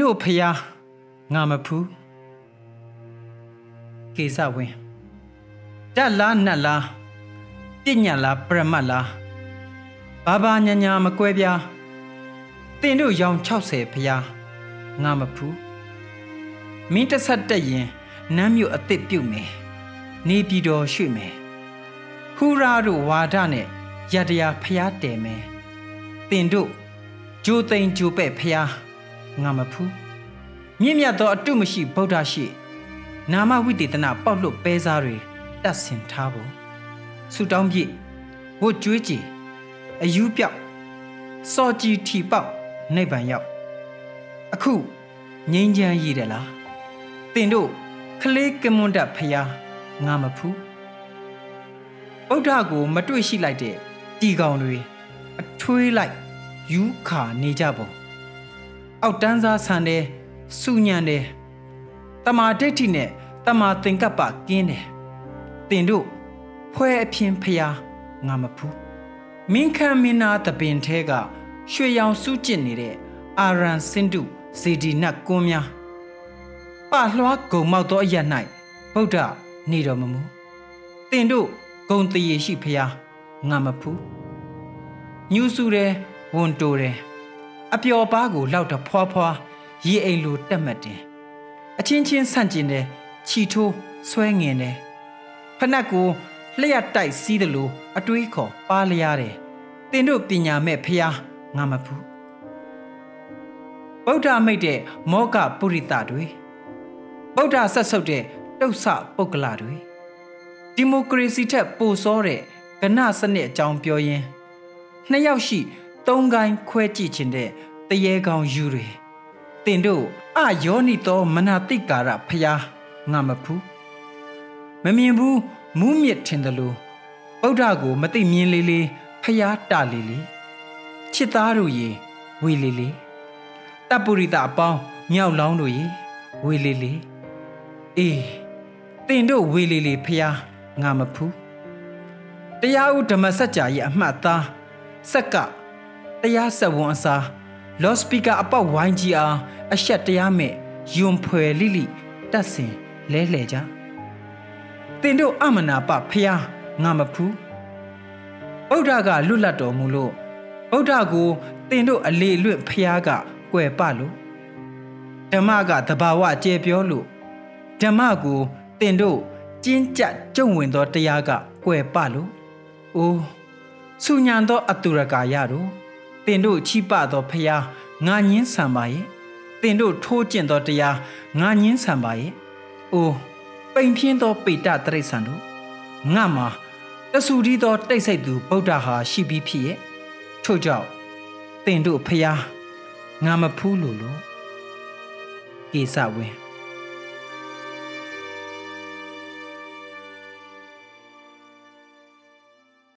တို့ဖျားငါမဖူးကေစဝင်းတက်လားနတ်လားပြညတ်လားပရမတ်လားဘာဘာညာညာမကွဲပြားတင်တို့ရောင်60ဖျားငါမဖူးမင်းတဆက်တက်ရင်နမ်းမြို့အစ်စ်ပြုတ်မယ်နေပြည်တော်ရွှေ့မယ်ဟူရာတို့ဝါဒနဲ့ရတရားဖျားတယ်မယ်တင်တို့ဂျိုသိန်ဂျိုပဲ့ဖျား ငါမဖူးမြင့်မြတ်သောအတုမရှိဗုဒ္ဓရှိ နာမဝိတေသနာပေါက်လွတ်ပဲစားတွေတတ်ဆင်ထားဖို့ဆူတောင်းပြည့်ဝတ်ကြွေးကြည်အယူပြောက်စော်ကြည်ထီပေါက်နိဗ္ဗာန်ရောက်အခုငိမ့်ချမ်းရည်တယ်လားတင်တို့ခလေးကမွန်တဖျားငါမဖူးဗုဒ္ဓကိုမတွေ့ရှိလိုက်တဲ့တီကောင်တွေအထွေးလိုက်ယူခါနေကြပုံ အောက်တန်းစားဆန်တဲ့စူညံတယ်တမာဒိဋ္ဌိနဲ့တမာသင်္ကပ္ပကင်းတယ်တင်တို့ဖွဲအဖြစ်ဖျားငါမဖူးမင်းခံမင်းနာတပင်ထဲကရွှေရောင်စူးကျစ်နေတဲ့အာရန်စင်တုဇေဒီနတ်ကွန်းများပလွှားဂုံမောက်သောအရ၌ဗုဒ္ဓနေတော်မမူတင်တို့ဂုံတရေရှိဖျားငါမဖူးညူးစုတယ်ဝန်တိုတယ် အပျော်ပါးကိုလောက်တော့ဖွာဖွာရေအိမ်လိုတက်မှတ်တယ်အချင်းချင်းဆန့်ကျင်တယ်ချီထိုးဆွဲငင်တယ်ဖနက်ကိုလျှက်တိုက်စီးတယ်လို့အတွေးခေါ်ပါလျားတယ်တင်တို့ပညာမဲ့ဖျားငါမဖူးဗုဒ္ဓမိတ်တဲ့မောကပုရိသတွေဗုဒ္ဓဆက်ဆုပ်တဲ့တုတ်ဆပုဂ္ဂလတွေဒီမိုကရေစီထက်ပိုစောတဲ့ကဏစနစ်အကြောင်းပြောရင်းနှစ်ယောက်ရှိ သုံးကိုင်းခွဲကြည့်ခြင်းတဲ့တရေကောင်ယူတွေတင်တို့အယောနိသောမနာတိကာရဖျားငါမဖူးမမြင်ဘူးမူးမြစ်ထင်တယ်လို့ဗုဒ္ဓကိုမသိမြင်လေးလေးဖျားတလေးလေးချစ်သားတို့ရေဝေလေးလေးတပ်ပုရိသအပေါင်းမြောက်လောင်းတို့ရေဝေလေးလေးအေးတင်တို့ဝေလေးလေးဖျားငါမဖူးတရားဥဓမ္မစကြာရဲ့အမှတ်သားဆက်က တရားဆက်ဝန်အစား လော့စပီကာအပေါက်ဝိုင်းကြီးအားအရှက်တရားမဲ့ယွန်ဖွယ်လိလိတက်ဆင်လဲလှဲကြတင်တို့အမနာပဖျားငါမဖူးဗုဒ္ဓကလွတ်လပ်တော်မူလို့ဗုဒ္ဓကိုတင်တို့အလေလွင့်ဖျားကကွယ်ပလို့ဓမ္မကတဘာဝကျေပြောလို့ဓမ္မကိုတင်တို့ကျင်းကြကြုံဝင်သောတရားကကွယ်ပလို့အိုးဆူညံသောအတုရကာယတို့ တင်တို့ချိပသောဖျားငါညင်းဆံပါရဲ့တင်တို့ထိုးကျင့်သောတရားငါညင်းဆံပါရဲ့အိုးပိန်ဖြင်းသောပေတတရိษံတို့ငါမှာတဆူဒီသောတိတ်ဆိတ်သူဗုဒ္ဓဟာရှိပြီးဖြစ်ရဲ့ထို့ကြောင့်တင်တို့ဖျားငါမဖူးလို့လို့ကေစဝင်း